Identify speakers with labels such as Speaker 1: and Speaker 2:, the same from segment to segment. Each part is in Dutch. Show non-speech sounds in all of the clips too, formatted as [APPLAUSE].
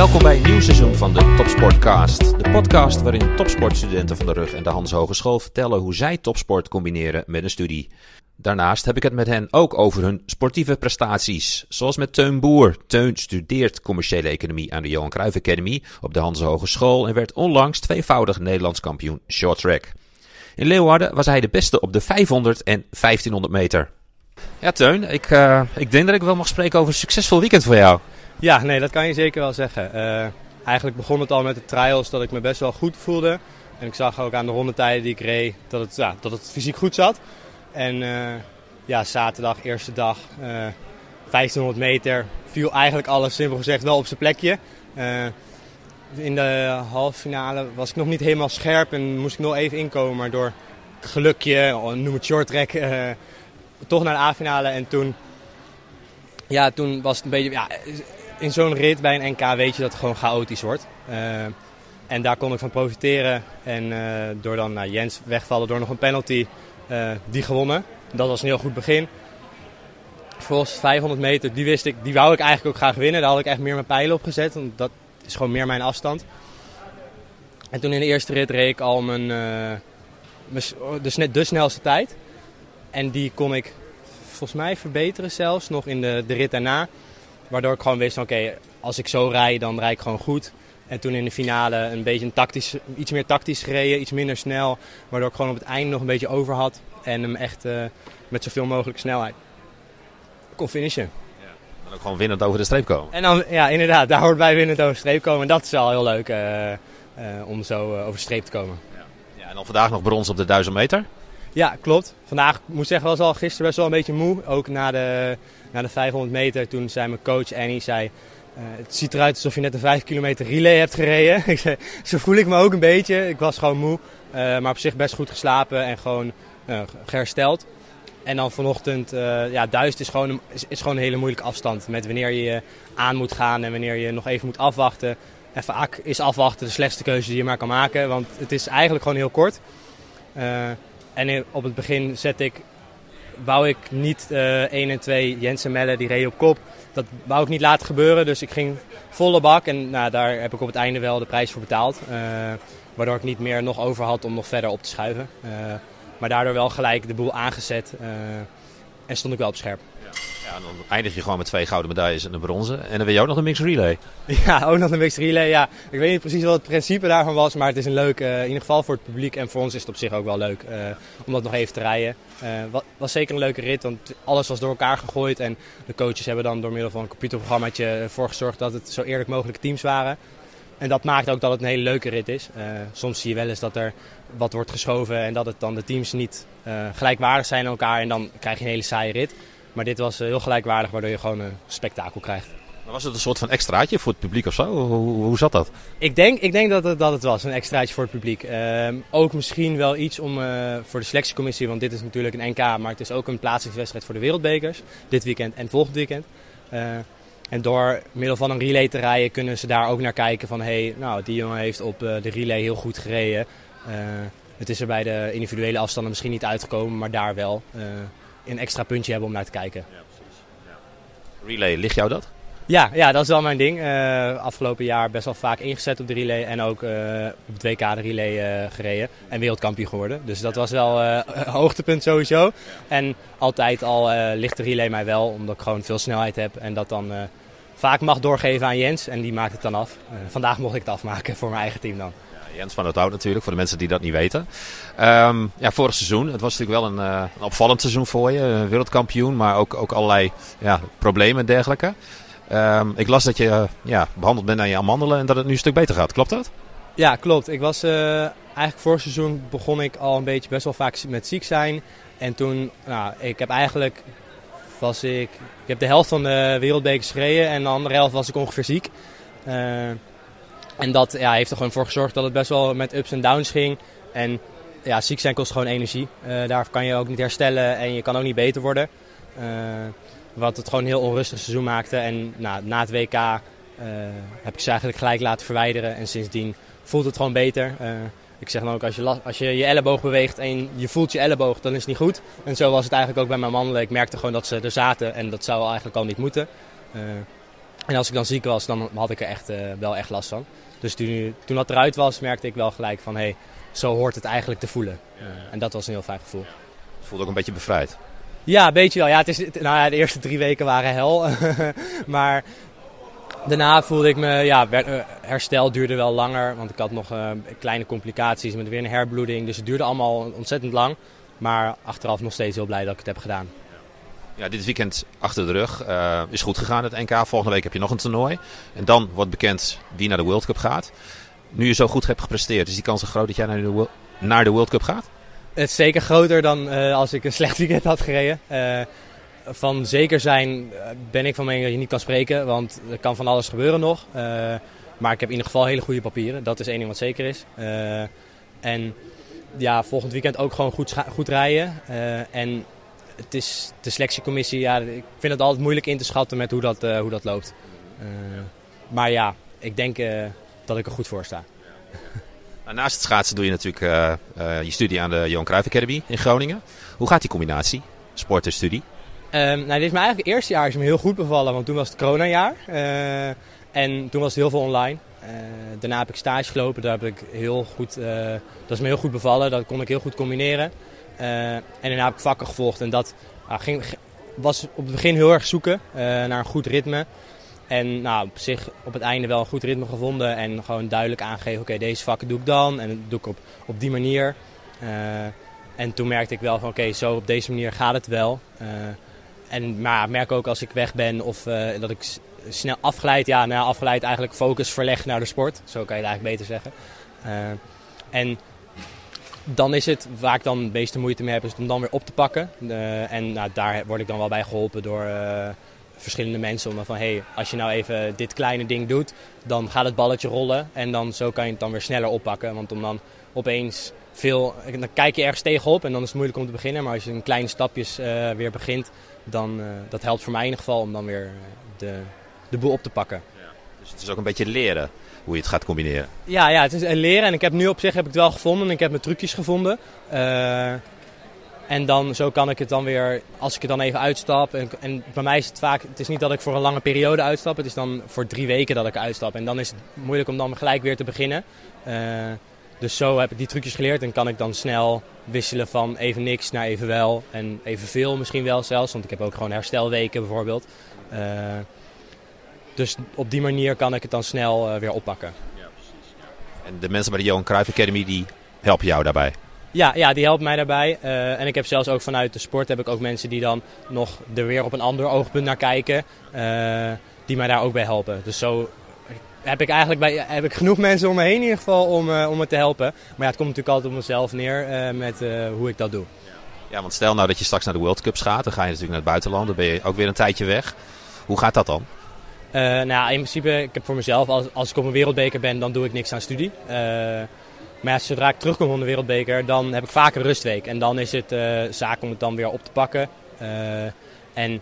Speaker 1: Welkom bij een nieuw seizoen van de Topsportcast. De podcast waarin topsportstudenten van de Rug en de Hans Hogeschool vertellen hoe zij topsport combineren met een studie. Daarnaast heb ik het met hen ook over hun sportieve prestaties. Zoals met Teun Boer. Teun studeert commerciële economie aan de Johan Cruijff Academy op de Hans Hogeschool en werd onlangs tweevoudig Nederlands kampioen short track. In Leeuwarden was hij de beste op de 500 en 1500 meter. Ja, Teun, ik, uh, ik denk dat ik wel mag spreken over een succesvol weekend voor jou.
Speaker 2: Ja, nee, dat kan je zeker wel zeggen. Uh, eigenlijk begon het al met de trials dat ik me best wel goed voelde. En ik zag ook aan de rondetijden die ik reed dat het, ja, dat het fysiek goed zat. En uh, ja, zaterdag, eerste dag, 1500 meter, viel eigenlijk alles simpel gezegd wel op zijn plekje. in de halve finale was ik nog niet helemaal scherp en moest ik nog even inkomen. Maar door gelukje, noem het short track, toch naar de A-finale. En toen, ja, toen was het een beetje... Ja, in zo'n rit bij een NK weet je dat het gewoon chaotisch wordt. Uh, en daar kon ik van profiteren. En uh, door dan nou, Jens wegvallen door nog een penalty, uh, die gewonnen. Dat was een heel goed begin. Volgens 500 meter, die wist ik, die wou ik eigenlijk ook graag winnen. Daar had ik echt meer mijn pijlen op gezet, want dat is gewoon meer mijn afstand. En toen in de eerste rit reed ik al mijn, de, de snelste tijd. En die kon ik volgens mij verbeteren zelfs nog in de, de rit daarna. Waardoor ik gewoon wist, oké, als ik zo rijd, dan rijd ik gewoon goed. En toen in de finale een beetje een tactisch, iets meer tactisch gereden, iets minder snel. Waardoor ik gewoon op het einde nog een beetje over had. En hem echt uh, met zoveel mogelijk snelheid kon finishen.
Speaker 1: Ja, en ook gewoon winnend over de streep komen.
Speaker 2: En dan, ja, inderdaad, daar hoort bij winnend over de streep komen. En dat is wel heel leuk uh, uh, om zo over de streep te komen.
Speaker 1: Ja. ja. en dan vandaag nog brons op de 1000 meter.
Speaker 2: Ja, klopt. Vandaag, moet zeggen, was al gisteren best wel een beetje moe. Ook na de, na de 500 meter, toen zei mijn coach Annie, zei, uh, het ziet eruit alsof je net een 5 kilometer relay hebt gereden. [LAUGHS] ik zei, zo voel ik me ook een beetje. Ik was gewoon moe, uh, maar op zich best goed geslapen en gewoon hersteld. En dan vanochtend, ja, duizend is gewoon, een, is, is, gewoon een hele moeilijke afstand. Met wanneer je aan moet gaan en wanneer je nog even moet afwachten. En vaak is afwachten de slechtste keuze die je maar kan maken, want het is eigenlijk gewoon heel kort. En op het begin zet ik, wou ik niet uh, 1 en 2 Jensen Melle, die reed op kop. Dat wou ik niet laten gebeuren, dus ik ging volle bak. En nou, daar heb ik op het einde wel de prijs voor betaald. Uh, waardoor ik niet meer nog over had om nog verder op te schuiven. Uh, maar daardoor wel gelijk de boel aangezet en stond ik wel op scherp.
Speaker 1: Ja, dan eindig je gewoon met twee gouden medailles en een bronzen. En dan ben je ook nog een mixed relay. [LAUGHS]
Speaker 2: Ja, ook nog een mixed relay. Ja. Ik weet niet precies wat het principe daarvan was, maar het is een leuk, uh, in ieder geval voor het publiek en voor ons is het op zich ook wel leuk uh, om dat nog even te rijden. Uh, was, was zeker een leuke rit, want alles was door elkaar gegooid en de coaches hebben dan door middel van een computerprogrammaatje ervoor gezorgd dat het zo eerlijk mogelijke teams waren. En dat maakt ook dat het een hele leuke rit is. soms zie je wel eens dat er wat wordt geschoven en dat het dan de teams niet gelijkwaardig zijn aan elkaar en dan krijg je een hele saaie rit. Maar dit was heel gelijkwaardig, waardoor je gewoon een spektakel krijgt.
Speaker 1: Maar was het een soort van extraatje voor het publiek of zo? Hoe, hoe zat dat?
Speaker 2: Ik denk, ik denk dat, het, dat het was, een extraatje voor het publiek. Uh, ook misschien wel iets om, uh, voor de selectiecommissie, want dit is natuurlijk een NK, maar het is ook een plaatsingswedstrijd voor de wereldbekers. Dit weekend en volgend weekend. Uh, en door middel van een relay te rijden kunnen ze daar ook naar kijken van... hé, hey, nou, die jongen heeft op de relay heel goed gereden. het is er bij de individuele afstanden misschien niet uitgekomen, maar daar wel een extra puntje hebben om naar te kijken. Ja, precies.
Speaker 1: Ja. Relay, ligt jou dat?
Speaker 2: Ja, ja, dat is wel mijn ding. Uh, afgelopen jaar best wel vaak ingezet op de relay en ook uh, op het WK de relay uh, gereden en wereldkampioen geworden. Dus dat was wel [LAUGHS] een hoogtepunt sowieso. En altijd al ligt de relay mij wel, omdat ik gewoon veel snelheid heb en dat dan vaak mag doorgeven aan Jens en die maakt het dan af. vandaag mocht ik het afmaken voor mijn eigen team dan.
Speaker 1: Jens van het Hout natuurlijk, voor de mensen die dat niet weten. Um, ja, vorig seizoen, het was natuurlijk wel een, uh, een opvallend seizoen voor je. Wereldkampioen, maar ook, ook allerlei ja, problemen en dergelijke. Um, ik las dat je uh, ja, behandeld bent aan je amandelen en dat het nu een stuk beter gaat. Klopt dat?
Speaker 2: Ja, klopt. Ik was eigenlijk vorig seizoen begon ik al een beetje best wel vaak met ziek zijn. En toen, nou, ik heb eigenlijk was ik, ik heb de helft van de wereldbekers gereden en de andere helft was ik ongeveer ziek. Uh, en dat ja, heeft er gewoon voor gezorgd dat het best wel met ups en downs ging. En ja, ziek zijn kost gewoon energie. Uh, daar kan je ook niet herstellen en je kan ook niet beter worden. Uh, wat het gewoon een heel onrustig seizoen maakte. En nou, na het WK uh, heb ik ze eigenlijk gelijk laten verwijderen. En sindsdien voelt het gewoon beter. ik zeg dan ook, als je, als je je elleboog beweegt en je voelt je elleboog, dan is het niet goed. En zo was het eigenlijk ook bij mijn mannen. Ik merkte gewoon dat ze er zaten en dat zou eigenlijk al niet moeten. En als ik dan ziek was, dan had ik er echt, wel echt last van. Dus toen, toen dat eruit was, merkte ik wel gelijk van... Hey, zo hoort het eigenlijk te voelen. en dat was een heel fijn gevoel.
Speaker 1: Het voelde ook een beetje bevrijd.
Speaker 2: Ja, een beetje wel. Ja, het is, nou ja, de eerste drie weken waren hel. [LAUGHS] maar daarna voelde ik me, ja, herstel duurde wel langer. Want ik had nog kleine complicaties met weer een herbloeding. Dus het duurde allemaal ontzettend lang. Maar achteraf nog steeds heel blij dat ik het heb gedaan.
Speaker 1: Ja, dit weekend achter de rug uh, is goed gegaan het NK. Volgende week heb je nog een toernooi. En dan wordt bekend wie naar de World Cup gaat. Nu je zo goed hebt gepresteerd, is die kans groot dat jij naar de, naar de World Cup gaat?
Speaker 2: Het is zeker groter dan uh, als ik een [LAUGHS] slecht weekend had gereden. Uh, van zeker zijn ben ik van mening dat je niet kan spreken, want er kan van alles gebeuren nog. maar ik heb in ieder geval hele goede papieren, dat is één ding wat zeker is. en ja, volgend weekend ook gewoon goed, goed rijden. en het is de selectiecommissie, ja, ik vind het altijd moeilijk in te schatten met hoe dat, uh, hoe dat loopt. Uh, maar ja, ik denk uh, dat ik er goed voor sta. [LAUGHS]
Speaker 1: Nou, naast het schaatsen doe je natuurlijk je studie aan de Johan Cruijff Academy in Groningen. Hoe gaat die combinatie, sport en studie?
Speaker 2: Um, nou, dit is mijn eigenlijk eerste jaar is me heel goed bevallen, want toen was het coronajaar. en toen was het heel veel online. daarna heb ik stage gelopen, daar heb ik heel goed, dat is me heel goed bevallen. Dat kon ik heel goed combineren. Eh, en daarna heb ik vakken gevolgd. En dat ah, ging, was op het begin heel erg zoeken eh, naar een goed ritme. En nou, op zich op het einde wel een goed ritme gevonden. En gewoon duidelijk aangegeven, oké, deze vakken doe ik dan. En dat doe ik op, op die manier. Uh, en toen merkte ik wel van, oké, zo op deze manier gaat het wel. Uh, en maar merk ook als ik weg ben of dat ik snel afgeleid, ja, nou afgeleid eigenlijk focus verleg naar de sport. Zo kan je het eigenlijk beter zeggen. en dan is het waar ik dan de meeste moeite mee heb, is om dan weer op te pakken. Uh, en nou, daar word ik dan wel bij geholpen door uh, verschillende mensen. Om van, hey, als je nou even dit kleine ding doet, dan gaat het balletje rollen. En dan zo kan je het dan weer sneller oppakken. Want om dan opeens veel, dan kijk je ergens tegenop en dan is het moeilijk om te beginnen. Maar als je in kleine stapjes uh, weer begint, dan dat helpt voor mij in ieder geval om dan weer de, de boel op te pakken.
Speaker 1: Dus het is ook een beetje leren hoe je het gaat combineren.
Speaker 2: Ja, ja het is leren. En ik heb nu op zich heb ik het wel gevonden. Ik heb mijn trucjes gevonden. Uh, en dan zo kan ik het dan weer, als ik het dan even uitstap. En, en, bij mij is het vaak, het is niet dat ik voor een lange periode uitstap. Het is dan voor drie weken dat ik uitstap. En dan is het moeilijk om dan gelijk weer te beginnen. Uh, dus zo heb ik die trucjes geleerd en kan ik dan snel wisselen van even niks naar even wel. En even veel misschien wel zelfs, want ik heb ook gewoon herstelweken bijvoorbeeld. Uh, dus op die manier kan ik het dan snel uh, weer oppakken. Ja, precies.
Speaker 1: Ja. En de mensen bij de Johan Cruijff Academy die helpen jou daarbij?
Speaker 2: Ja, ja, die helpen mij daarbij. Uh, en ik heb zelfs ook vanuit de sport heb ik ook mensen die dan nog er weer op een ander oogpunt naar kijken. Uh, die mij daar ook bij helpen. Dus zo heb ik eigenlijk bij, heb ik genoeg mensen om me heen in ieder geval om, om me te helpen. Maar ja, het komt natuurlijk altijd op mezelf neer met hoe ik dat doe.
Speaker 1: Ja, want stel nou dat je straks naar de World Cups gaat. Dan ga je natuurlijk naar het buitenland. Dan ben je ook weer een tijdje weg. Hoe gaat dat dan?
Speaker 2: Uh, nou, in principe, ik heb voor mezelf, als, als ik op een wereldbeker ben, dan doe ik niks aan studie. Uh, maar ja, zodra ik terugkom van de wereldbeker, dan heb ik vaak een rustweek. En dan is het uh, zaak om het dan weer op te pakken. en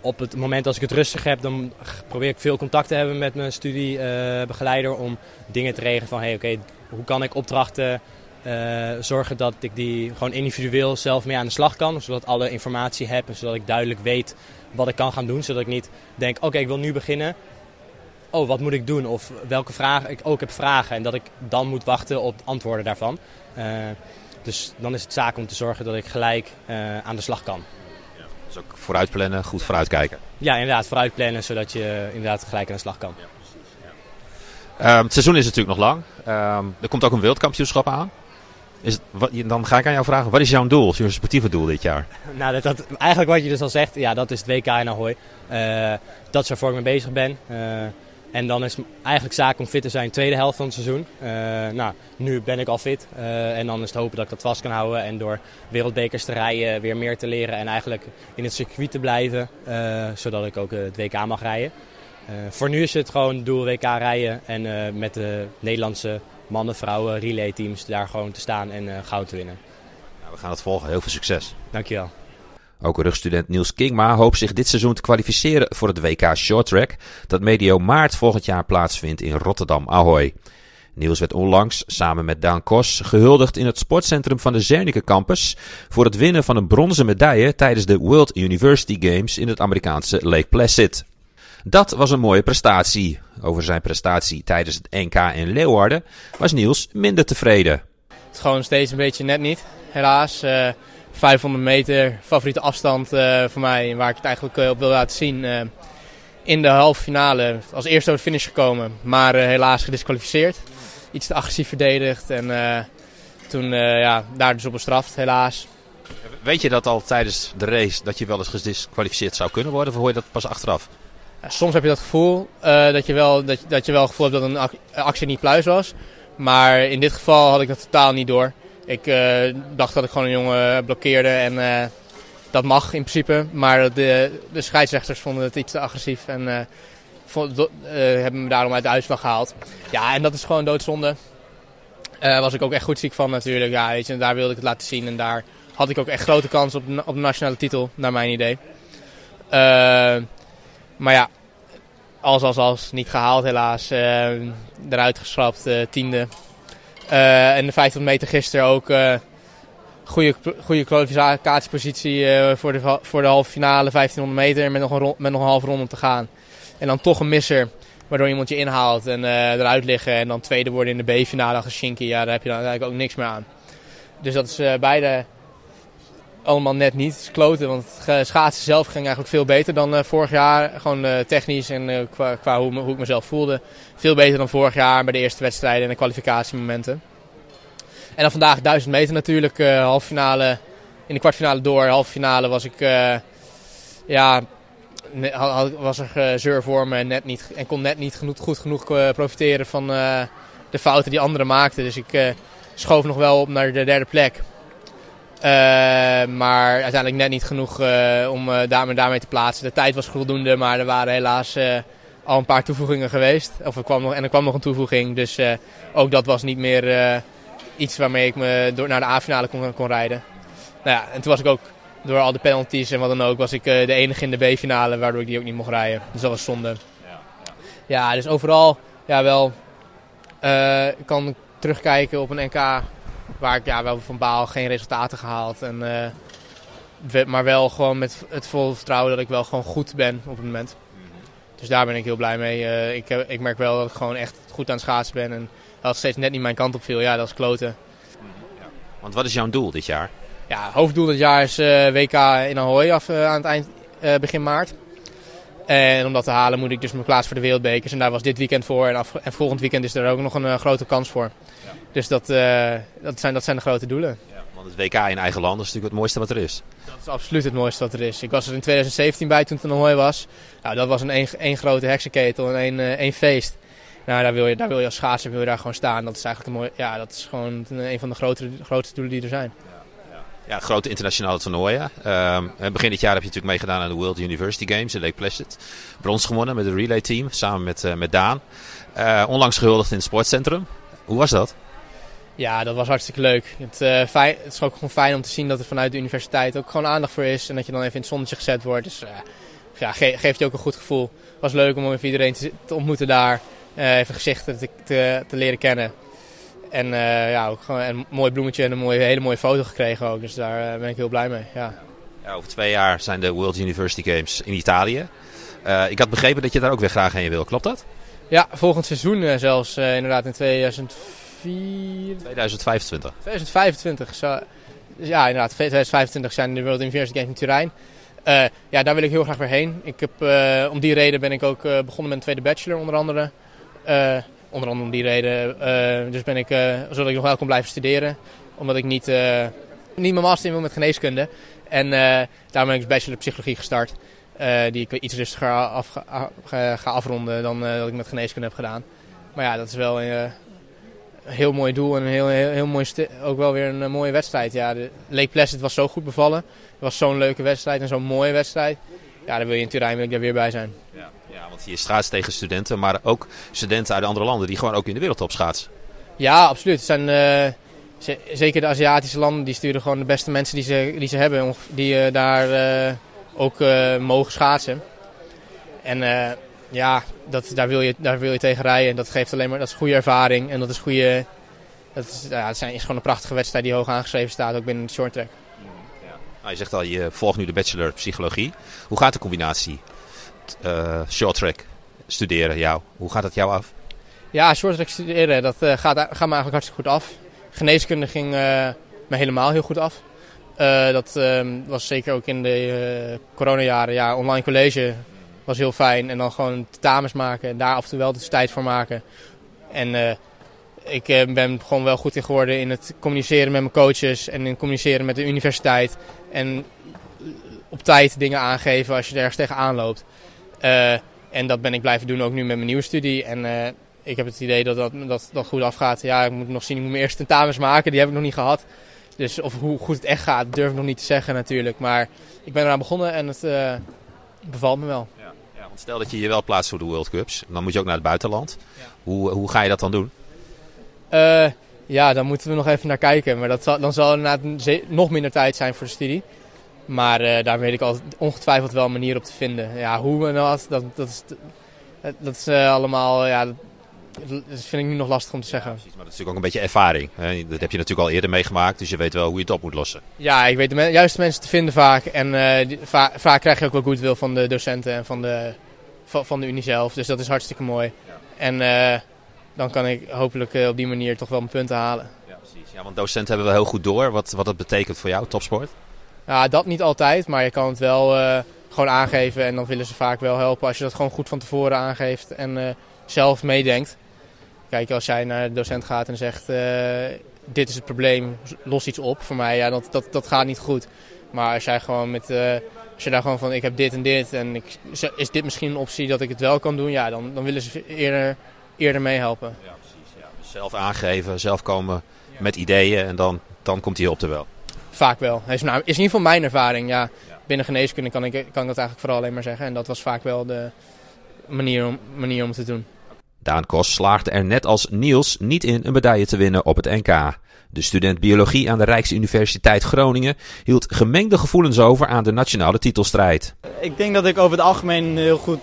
Speaker 2: op het moment als ik het rustig heb, dan probeer ik veel contact te hebben met mijn studiebegeleider om dingen te regelen van, hey, oké, hoe kan ik opdrachten zorgen dat ik die gewoon individueel zelf mee aan de slag kan. Zodat ik alle informatie heb en zodat ik duidelijk weet wat ik kan gaan doen. Zodat ik niet denk, oké, ik wil nu beginnen. Oh, wat moet ik doen? Of welke vragen ik ook heb vragen. En dat ik dan moet wachten op antwoorden daarvan. Uh, dus dan is het zaak om te zorgen dat ik gelijk uh, aan de slag kan.
Speaker 1: Ja, dus ook vooruitplannen, goed vooruitkijken.
Speaker 2: Ja, inderdaad, vooruitplannen zodat je inderdaad gelijk aan de slag kan. Ja, precies,
Speaker 1: ja. Um, het seizoen is natuurlijk nog lang. Um, er komt ook een wereldkampioenschap aan. Is wat, dan ga ik aan jou vragen, wat is jouw doel, je sportieve doel dit jaar? [LAUGHS]
Speaker 2: Nou, dat, eigenlijk wat je dus al zegt, ja, dat is het WK in Ahoy. Uh, dat is waarvoor ik mee bezig ben. Uh, en dan is het eigenlijk zaak om fit te zijn tweede helft van het seizoen. Uh, nou, nu ben ik al fit. en dan is het hopen dat ik dat vast kan houden. En door wereldbekers te rijden weer meer te leren. En eigenlijk in het circuit te blijven. zodat ik ook het WK mag rijden. voor nu is het gewoon doel WK rijden. En met de Nederlandse mannen, vrouwen, relay teams daar gewoon te staan en uh, goud te winnen.
Speaker 1: Nou, we gaan het volgen. Heel veel succes.
Speaker 2: Dankjewel.
Speaker 1: Ook rugstudent Niels Kingma hoopt zich dit seizoen te kwalificeren voor het WK Short Track dat medio maart volgend jaar plaatsvindt in Rotterdam Ahoy. Niels werd onlangs samen met Daan Kos gehuldigd in het sportcentrum van de Zernike campus voor het winnen van een bronzen medaille tijdens de World University Games in het Amerikaanse Lake Placid. Dat was een mooie prestatie. Over zijn prestatie tijdens het NK in Leeuwarden was Niels minder tevreden.
Speaker 3: Het is gewoon steeds een beetje net niet, helaas. Uh, 500 meter, favoriete afstand uh, voor mij, waar ik het eigenlijk uh, op wil laten zien. In de halve finale als eerste over de finish gekomen, maar helaas gedisqualificeerd. Iets te agressief verdedigd en toen ja, daar dus op bestraft, helaas.
Speaker 1: Weet je dat al tijdens de race dat je wel eens gedisqualificeerd zou kunnen worden, of hoor je dat pas achteraf?
Speaker 3: Soms heb je dat gevoel dat, je wel, dat, dat je wel het gevoel hebt dat een actie niet pluis was. Maar in dit geval had ik dat totaal niet door. Ik uh, dacht dat ik gewoon een jongen blokkeerde en dat mag in principe. Maar de, de scheidsrechters vonden het iets te agressief en hebben me daarom uit de uitslag gehaald. Ja, en dat is gewoon doodzonde. Daar was ik ook echt goed ziek van natuurlijk. Ja, weet je, daar wilde ik het laten zien en daar had ik ook echt grote kans op, op de nationale titel, naar mijn idee. Maar ja, als, als, als, niet gehaald helaas. eruit geschrapt, tiende. Uh, en de 500 meter gisteren ook goede, goede kwalificatiepositie voor, de, voor de halve finale 1500 meter met nog, een, met nog een halve ronde te gaan. En dan toch een misser, waardoor iemand je inhaalt en eruit liggen. En dan tweede worden in de B-finale achter Shinky. Ja, daar heb je dan eigenlijk ook niks meer aan. Dus dat is beide allemaal net niet. Het kloten, want schaatsen zelf ging eigenlijk veel beter dan vorig jaar. Gewoon technisch en qua, qua hoe, hoe, ik mezelf voelde. Veel beter dan vorig jaar bij de eerste wedstrijden en de kwalificatiemomenten. En dan vandaag 1000 meter natuurlijk. Uh, halve finale, in de kwartfinale door. Halve finale was ik, ja, was er gezeur voor me en, net niet, en kon net niet genoeg, goed genoeg profiteren van de fouten die anderen maakten. Dus ik schoof nog wel op naar de derde plek. Uh, maar uiteindelijk net niet genoeg uh, om uh, daarmee, daarmee te plaatsen. De tijd was voldoende, maar er waren helaas al een paar toevoegingen geweest. Of er kwam nog, en er kwam nog een toevoeging. Dus ook dat was niet meer iets waarmee ik me door, naar de A-finale kon, kon rijden. Nou ja, en toen was ik ook door al de penalties en wat dan ook, was ik de enige in de B-finale waardoor ik die ook niet mocht rijden. Dus dat was zonde. Ja, dus overal ja, wel kan terugkijken op een NK waar ik ja, wel van baal geen resultaten gehaald. En, uh, maar wel gewoon met het volle vertrouwen dat ik wel gewoon goed ben op het moment. Dus daar ben ik heel blij mee. Uh, ik, heb, ik merk wel dat ik gewoon echt goed aan het schaatsen ben. En dat steeds net niet mijn kant op viel. Ja, dat is kloten.
Speaker 1: Ja. Want wat is jouw doel dit jaar?
Speaker 3: Ja, hoofddoel dit jaar is uh, WK in Ahoy af, aan het eind, begin maart. En om dat te halen moet ik dus me plaatsen voor de wereldbekers. En daar was dit weekend voor. En, af, en volgend weekend is er ook nog een grote kans voor. Dus dat, uh, dat, zijn, dat zijn de grote doelen.
Speaker 1: Ja, want het WK in eigen land is natuurlijk het mooiste wat er is.
Speaker 3: Dat is absoluut het mooiste wat er is. Ik was er in 2017 bij toen het een mooi was. Nou, dat was een één grote heksenketel en één, uh, één feest. Nou, daar wil, je, daar wil je als schaatser wil je daar gewoon staan. Dat is eigenlijk een mooi, ja, dat is gewoon een van de grote, grootste doelen die er zijn.
Speaker 1: Ja, grote internationale toernooien. Uh, begin dit jaar heb je natuurlijk meegedaan aan de World University Games in Lake Placid. Brons gewonnen met het relay team samen met, uh, met Daan. Uh, onlangs gehuldigd in het sportcentrum. Hoe was dat?
Speaker 3: Ja, dat was hartstikke leuk. Het, uh, fijn, het is ook gewoon fijn om te zien dat er vanuit de universiteit ook gewoon aandacht voor is. En dat je dan even in het zonnetje gezet wordt. Dus ja, ge geeft je ook een goed gevoel. Het was leuk om even iedereen te, te ontmoeten daar. Even gezichten te, te, te, leren kennen. En ja, ook gewoon een mooi bloemetje en een mooie, hele mooie foto gekregen ook. Dus daar ben ik heel blij mee. Ja.
Speaker 1: ja. over twee jaar zijn de World University Games in Italië. ik had begrepen dat je daar ook weer graag heen wil. Klopt dat?
Speaker 3: Ja, volgend seizoen zelfs inderdaad in 2004.
Speaker 1: 2025.
Speaker 3: 2025. Zo, ja, inderdaad. 2025 zijn de World University Games in Turijn. Uh, ja, daar wil ik heel graag weer heen. Ik heb, om die reden ben ik ook begonnen met een tweede bachelor, onder andere. Onder andere om die reden. dus ben ik, zodat ik nog wel kan blijven studeren. Omdat ik niet, niet mijn master in wil met geneeskunde. En daarom ben ik dus bachelor psychologie gestart. die ik iets rustiger af, ga, afronden dan dat ik met geneeskunde heb gedaan. Maar ja, dat is wel heel mooi doel en een heel, heel, heel mooi ook wel weer een, mooie wedstrijd. Ja, de Lake Placid was zo goed bevallen. Het was zo'n leuke wedstrijd en zo'n mooie wedstrijd. Ja, dan wil je in Turijn wil ik daar weer bij zijn.
Speaker 1: Ja, ja want je straat tegen studenten, maar ook studenten uit andere landen die gewoon ook in de wereldtop schaatsen.
Speaker 3: Ja, absoluut. Het zijn, uh, zeker de Aziatische landen, die sturen gewoon de beste mensen die ze, die ze hebben, die uh, daar uh, ook mogen schaatsen. En ja, dat, daar, wil je, daar wil je tegen rijden. Dat geeft alleen maar dat is goede ervaring. En dat is goede. Dat is, ja, het is gewoon een prachtige wedstrijd die hoog aangeschreven staat, ook binnen het short track.
Speaker 1: Ja. Nou, je zegt al, je volgt nu de bachelor psychologie. Hoe gaat de combinatie uh, short track studeren jou. Hoe gaat dat jou af?
Speaker 3: Ja, short track studeren, dat gaat, gaat me eigenlijk hartstikke goed af. Geneeskunde ging me helemaal heel goed af. dat ehm, was zeker ook in de coronajaren. Ja, online college was heel fijn. En dan gewoon tentamens maken en daar af en toe wel de tijd voor maken. En ik ben gewoon wel goed in geworden in het communiceren met mijn coaches en in communiceren met de universiteit. En op tijd dingen aangeven als je er ergens tegenaan loopt. Uh, en dat ben ik blijven doen ook nu met mijn nieuwe studie. En uh, ik heb het idee dat dat, dat dat goed afgaat. Ja, ik moet nog zien, ik moet mijn eerste tentamens maken. Die heb ik nog niet gehad. Dus of hoe goed het echt gaat, durf ik nog niet te zeggen natuurlijk. Maar ik ben eraan begonnen en het uh, bevalt me wel.
Speaker 1: Ja, ja, want stel dat je je wel plaatst voor de World Cups. Dan moet je ook naar het buitenland. Ja. Hoe, hoe ga je dat dan doen?
Speaker 3: Uh, ja, dan moeten we nog even naar kijken. Maar dat zal, dan zal er nog minder tijd zijn voor de studie. Maar uh, daar weet ik al ongetwijfeld wel een manier op te vinden. Ja, hoe en wat, dat, dat is, dat is uh, allemaal, ja, dat, vind ik nu nog lastig om te zeggen. Ja,
Speaker 1: precies, maar dat is natuurlijk ook een beetje ervaring. Hè? Dat heb je natuurlijk al eerder meegemaakt, dus je weet wel hoe je het op moet lossen.
Speaker 3: Ja, ik weet de juiste mensen te vinden vaak. En uh, die, va vaak krijg je ook wel goodwill van de docenten en van de, van, van de Unie zelf. Dus dat is hartstikke mooi. Ja. En dan kan ik hopelijk op die manier toch wel mijn punten halen.
Speaker 1: Ja, precies. Ja, want docenten hebben wel heel goed door wat, wat dat betekent voor jou, topsport.
Speaker 3: Ja, dat niet altijd, maar je kan het wel uh, gewoon aangeven en dan willen ze vaak wel helpen als je dat gewoon goed van tevoren aangeeft en uh, zelf meedenkt. Kijk, als jij naar de docent gaat en zegt, uh, dit is het probleem, los iets op voor mij, ja, dat, dat, dat gaat niet goed. Maar als jij gewoon met, als je daar gewoon van, ik heb dit en dit en ik, is dit misschien een optie dat ik het wel kan doen, ja, dan, dan willen ze eerder, eerder meehelpen.
Speaker 1: Ja, precies. Ja. Dus zelf aangeven, zelf komen met ideeën en dan, dan komt die hulp er wel.
Speaker 3: Vaak wel. Is, nou, is in ieder geval mijn ervaring. Ja. Binnen geneeskunde kan ik, kan ik dat eigenlijk vooral alleen maar zeggen. En dat was vaak wel de manier om, manier om het te doen.
Speaker 1: Daan Kos slaagde er net als Niels niet in een medaille te winnen op het NK. De student biologie aan de Rijksuniversiteit Groningen hield gemengde gevoelens over aan de nationale titelstrijd.
Speaker 4: Ik denk dat ik over het algemeen een heel goed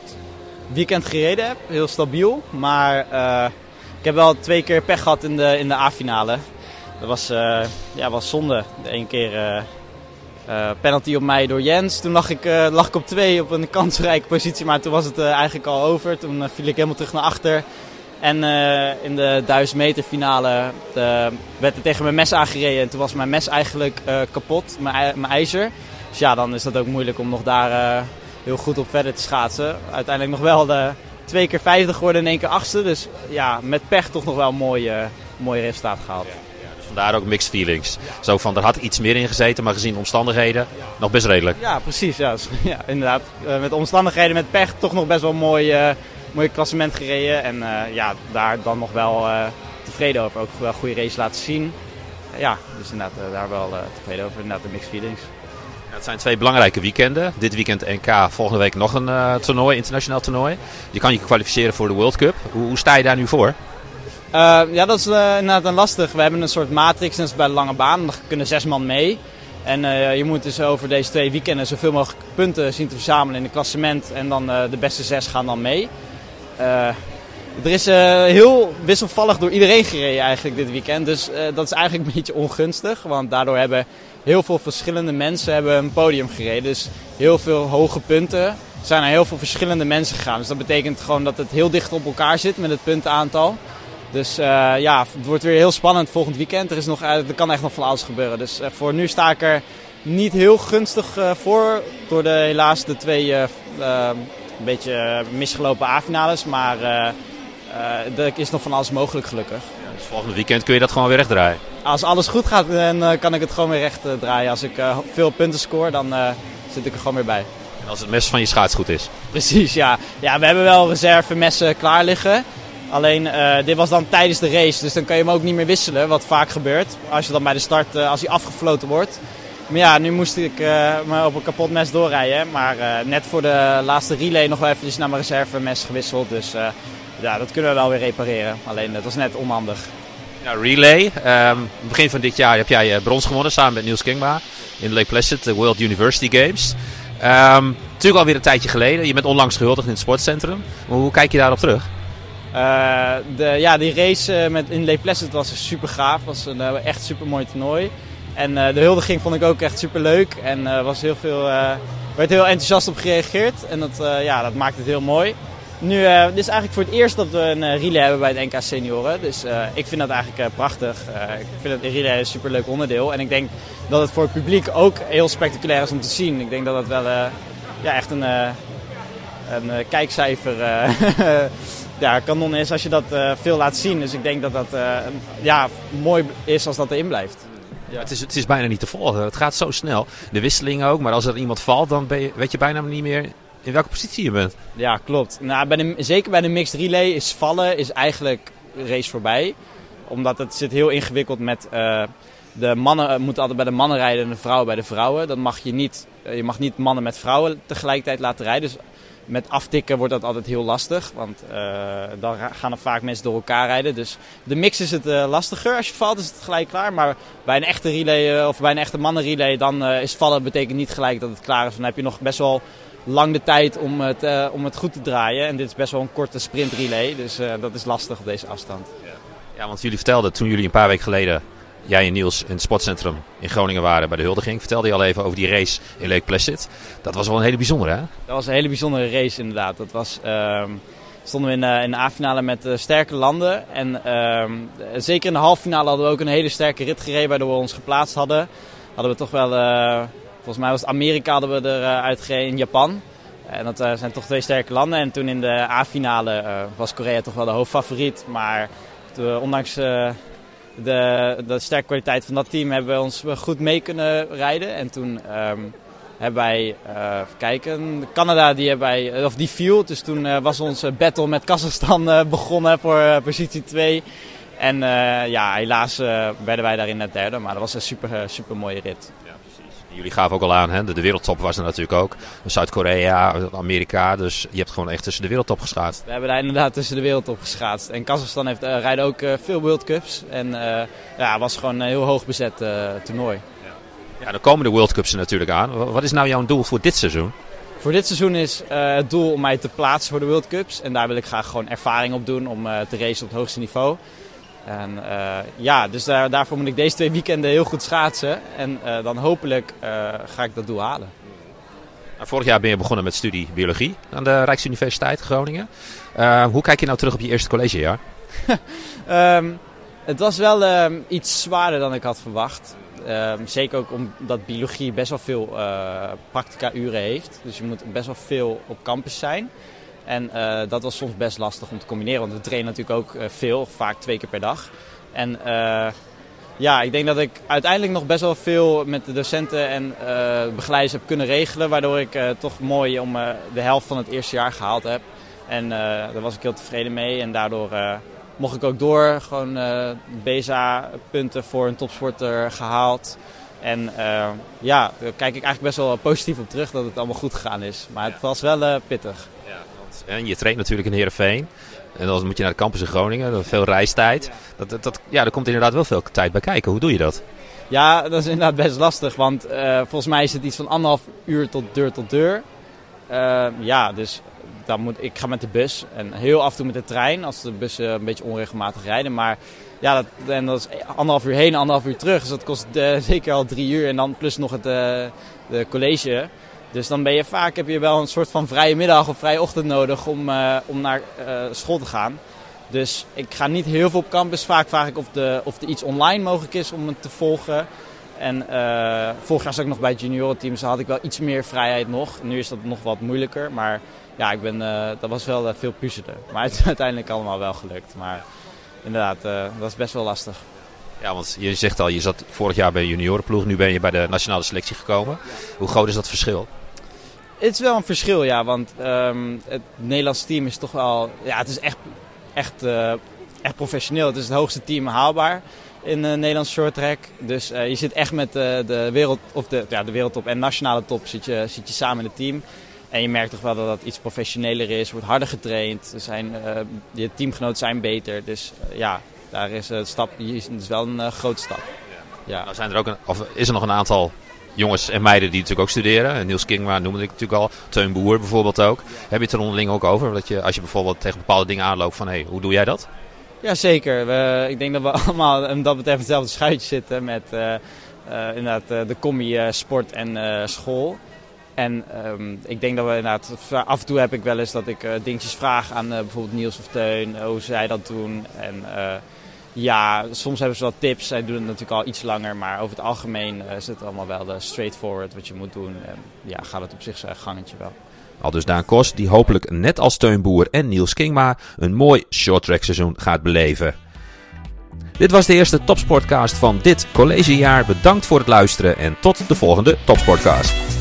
Speaker 4: weekend gereden heb. Heel stabiel. Maar uh, ik heb wel twee keer pech gehad in de, in de A-finale. Dat was, uh, ja, was zonde. De ene keer uh, uh, penalty op mij door Jens. Toen lag ik, lag ik op twee op een kansrijke positie, maar toen was het eigenlijk al over. Toen viel ik helemaal terug naar achter. En in de 1000 meter finale werd er tegen mijn mes aangereden. En toen was mijn mes eigenlijk kapot, mijn, mijn ijzer. Dus ja, dan is dat ook moeilijk om nog daar heel goed op verder te schaatsen. Uiteindelijk nog wel de twee keer vijfde geworden en één keer achtste. Dus ja, met pech toch nog wel een mooi, mooi resultaat gehaald
Speaker 1: daar ook mixed feelings. Zo van, er had iets meer in gezeten, maar gezien omstandigheden nog best redelijk.
Speaker 4: Ja, precies. Ja, [LAUGHS] ja inderdaad. Uh, met omstandigheden, met pech, toch nog best wel een mooi, uh, mooi klassement gereden. En uh, ja, daar dan nog wel tevreden over. Ook wel goede race laten zien. ja, dus inderdaad daar wel tevreden over. Inderdaad de mixed feelings.
Speaker 1: Ja, het zijn twee belangrijke weekenden. Dit weekend NK, volgende week nog een toernooi, internationaal toernooi. Je kan je kwalificeren voor de World Cup. Hoe, hoe sta je daar nu voor?
Speaker 4: Uh, ja, dat is uh, inderdaad een lastig. We hebben een soort matrix, net bij de lange baan. Dan kunnen zes man mee. En uh, je moet dus over deze twee weekenden zoveel mogelijk punten zien te verzamelen in het klassement. En dan de beste zes gaan dan mee. er is heel wisselvallig door iedereen gereden eigenlijk dit weekend. Dus dat is eigenlijk een [LAUGHS] beetje ongunstig. Want daardoor hebben heel veel verschillende mensen hebben een podium gereden. Dus heel veel hoge punten zijn er heel veel verschillende mensen gegaan. Dus dat betekent gewoon dat het heel dicht op elkaar zit met het puntenaantal. Dus uh, ja, het wordt weer heel spannend volgend weekend. Er, is nog, er kan echt nog van alles gebeuren. Dus uh, voor nu sta ik er niet heel gunstig uh, voor. Door de, helaas de twee een beetje misgelopen A-finales. Maar er is nog van alles mogelijk gelukkig.
Speaker 1: Ja, dus volgend weekend kun je dat gewoon weer recht draaien?
Speaker 4: Als alles goed gaat, dan kan ik het gewoon weer recht draaien. Als ik veel punten score, dan zit ik er gewoon weer bij.
Speaker 1: En als het mes van je schaats goed is?
Speaker 4: Precies, ja. Ja, we hebben wel reserve messen klaar liggen. Alleen uh, dit was dan tijdens de race, dus dan kan je hem ook niet meer wisselen, wat vaak gebeurt. Als je dan bij de start, uh, als hij afgefloten wordt. Maar ja, nu moest ik uh, me op een kapot mes doorrijden. Maar net voor de laatste relay nog wel even naar mijn reservemes gewisseld. Dus ja, dat kunnen we wel weer repareren. Alleen dat was net onhandig.
Speaker 1: Ja, relay. Um, begin van dit jaar heb jij brons gewonnen samen met Niels Kingma in Lake Placid, de World University Games. Um, natuurlijk alweer een tijdje geleden. Je bent onlangs gehuldigd in het sportcentrum. Hoe kijk je daarop terug?
Speaker 4: Uh, de, ja, die race uh, met, in Le Placid was super gaaf. was een uh, echt super mooi toernooi. En de huldiging vond ik ook echt super leuk. En was heel veel werd heel enthousiast op gereageerd. En dat, ja, dat maakt het heel mooi. Nu, dit is eigenlijk voor het eerst dat we een uh, relay hebben bij het NK Senioren. Dus ik vind dat eigenlijk prachtig. ik vind het relay een superleuk onderdeel. En ik denk dat het voor het publiek ook heel spectaculair is om te zien. Ik denk dat het wel ja, echt een, een kijkcijfer [LAUGHS] ja, kanon is als je dat veel laat zien. Dus ik denk dat dat ja, mooi is als dat erin blijft.
Speaker 1: Ja. Het, is, het is bijna niet te volgen. Het gaat zo snel. De wisselingen ook. Maar als er iemand valt, dan je, weet je bijna niet meer in welke positie je bent.
Speaker 4: Ja, klopt. Nou, bij de, zeker bij de mixed relay is vallen is eigenlijk race voorbij. Omdat het zit heel ingewikkeld met... Uh, de mannen moeten altijd bij de mannen rijden en de vrouwen bij de vrouwen. Dan mag je niet, je mag niet mannen met vrouwen tegelijkertijd laten rijden. Dus met aftikken wordt dat altijd heel lastig. Want dan gaan er vaak mensen door elkaar rijden. Dus de mix is het lastiger. Als je valt is het gelijk klaar. Maar bij een echte relay of bij een echte mannenrelay dan is vallen betekent niet gelijk dat het klaar is. Dan heb je nog best wel lang de tijd om het, uh, om het goed te draaien. En dit is best wel een korte sprint relay, dus uh, dat is lastig op deze afstand.
Speaker 1: Ja, want jullie vertelden toen jullie een paar weken geleden, jij en Niels, in het sportcentrum in Groningen waren bij de huldiging, vertelde je al even over die race in Lake Placid. Dat was wel een hele bijzondere, hè?
Speaker 4: Dat was een hele bijzondere race inderdaad. Dat was... Uh, stonden we in, uh, in de A-finale met uh, sterke landen. En ehm, zeker in de halffinale hadden we ook een hele sterke rit gereden, waardoor we ons geplaatst hadden. Hadden we toch wel Volgens mij was het Amerika hadden we eruit gereden in Japan. En dat zijn toch twee sterke landen. En toen in de A-finale was Korea toch wel de hoofdfavoriet. Maar ondanks de, de sterke kwaliteit van dat team hebben we ons goed mee kunnen rijden. En toen um, hebben wij, even kijken, Canada die, hebben wij, of die viel. Dus toen was onze battle met Kazachstan [LAUGHS] begonnen voor positie 2. En ja, helaas werden wij daarin net derde. Maar dat was een super, super mooie rit.
Speaker 1: Jullie gaven ook al aan, hè? De, de wereldtop was er natuurlijk ook. Zuid-Korea, Amerika. Dus je hebt gewoon echt tussen de wereldtop geschaatst.
Speaker 4: We hebben daar inderdaad tussen de wereldtop geschaatst. En Kazachstan heeft, uh, rijden ook uh, veel World Cups. En uh, ja, was gewoon een heel hoog bezet toernooi.
Speaker 1: Ja. ja, dan komen de World Cups er natuurlijk aan. Wat is nou jouw doel voor dit seizoen?
Speaker 4: Voor dit seizoen is het doel om mij te plaatsen voor de World Cups. En daar wil ik graag gewoon ervaring op doen om te racen op het hoogste niveau. En uh, ja, dus daar, daarvoor moet ik deze twee weekenden heel goed schaatsen. En uh, dan hopelijk uh, ga ik dat doel halen.
Speaker 1: Nou, vorig jaar ben je begonnen met studie biologie aan de Rijksuniversiteit Groningen. hoe kijk je nou terug op je eerste collegejaar?
Speaker 4: um, [LAUGHS] het was wel um, iets zwaarder dan ik had verwacht. Um, zeker ook omdat biologie best wel veel practica uren heeft. Dus je moet best wel veel op campus zijn. En uh, dat was soms best lastig om te combineren, want we trainen natuurlijk ook uh, veel, vaak twee keer per dag. En uh, ja, ik denk dat ik uiteindelijk nog best wel veel met de docenten en begeleiders heb kunnen regelen, waardoor ik toch mooi om de helft van het eerste jaar gehaald heb. En daar was ik heel tevreden mee en daardoor mocht ik ook door, gewoon BESA-punten voor een topsporter gehaald. En uh, ja, daar kijk ik eigenlijk best wel positief op terug dat het allemaal goed gegaan is. Maar het was wel uh, pittig. Ja.
Speaker 1: En je traint natuurlijk in Heerenveen. En dan moet je naar de campus in Groningen. Veel reistijd. Dat, dat, dat, ja, er komt inderdaad wel veel tijd bij kijken. Hoe doe je dat?
Speaker 4: Ja, dat is inderdaad best lastig. Want uh, volgens mij is het iets van anderhalf uur tot deur tot deur. Uh, ja, dus dan moet, ik ga met de bus. En heel af en toe met de trein. Als de bussen een beetje onregelmatig rijden. Maar ja, dat, en dat is anderhalf uur heen, anderhalf uur terug. Dus dat kost uh, [LAUGHS] zeker al drie uur. En dan plus nog het de college. Dus dan ben je vaak heb je wel een soort van vrije middag of vrije ochtend nodig om, uh, om naar uh, school te gaan. Dus ik ga niet heel veel op campus. Vaak vraag ik of, de, of er iets online mogelijk is om het te volgen. En uh, vorig jaar zat ik nog bij het juniorenteam, dus had ik wel iets meer vrijheid nog. Nu is dat nog wat moeilijker, maar ja, ik ben, dat was wel veel puzzelen. Maar het is [LAUGHS] uiteindelijk allemaal wel gelukt. Maar inderdaad, dat is best wel lastig.
Speaker 1: Ja, want je zegt al, je zat vorig jaar bij de juniorenploeg, nu ben je bij de nationale selectie gekomen. Hoe groot is dat verschil?
Speaker 4: Het is wel een verschil, ja. Want um, het Nederlandse team is toch wel... Ja, het is echt, echt, uh, echt professioneel. Het is het hoogste team haalbaar in de Nederlandse short track. Dus uh, je zit echt met de, de, wereld, of de, ja, de wereldtop en nationale top zit je, zit je samen in het team. En je merkt toch wel dat dat iets professioneler is, wordt harder getraind. Er zijn, je teamgenoten zijn beter. Dus ja, daar is, stap, is, is wel een grote stap.
Speaker 1: Ja. ja. Nou zijn er ook een, of is er nog een aantal jongens en meiden die natuurlijk ook studeren. Niels Kingma noemde ik natuurlijk al. Teun Boer bijvoorbeeld ook. Heb je het er onderling ook over? Dat je, als je bijvoorbeeld tegen bepaalde dingen aanloopt van... hey, hoe doe jij dat?
Speaker 4: Ja, zeker. Ik denk dat we [LAUGHS] allemaal om dat betreft hetzelfde schuitje zitten met uh, uh, inderdaad uh, de combi sport en school. En ehm, ik denk dat we inderdaad, af en toe heb ik wel eens dat ik dingetjes vraag aan bijvoorbeeld Niels of Teun, hoe zij dat doen. En ja, soms hebben ze wel tips. Zij doen het natuurlijk al iets langer, maar over het algemeen is het allemaal wel straightforward wat je moet doen. En ja, gaat het op zich zijn gangetje wel.
Speaker 1: Al dus Daan Kos, die hopelijk net als Steunboer en Niels Kingma een mooi shorttrack seizoen gaat beleven. Dit was de eerste Topsportcast van dit collegejaar. Bedankt voor het luisteren en tot de volgende Topsportcast.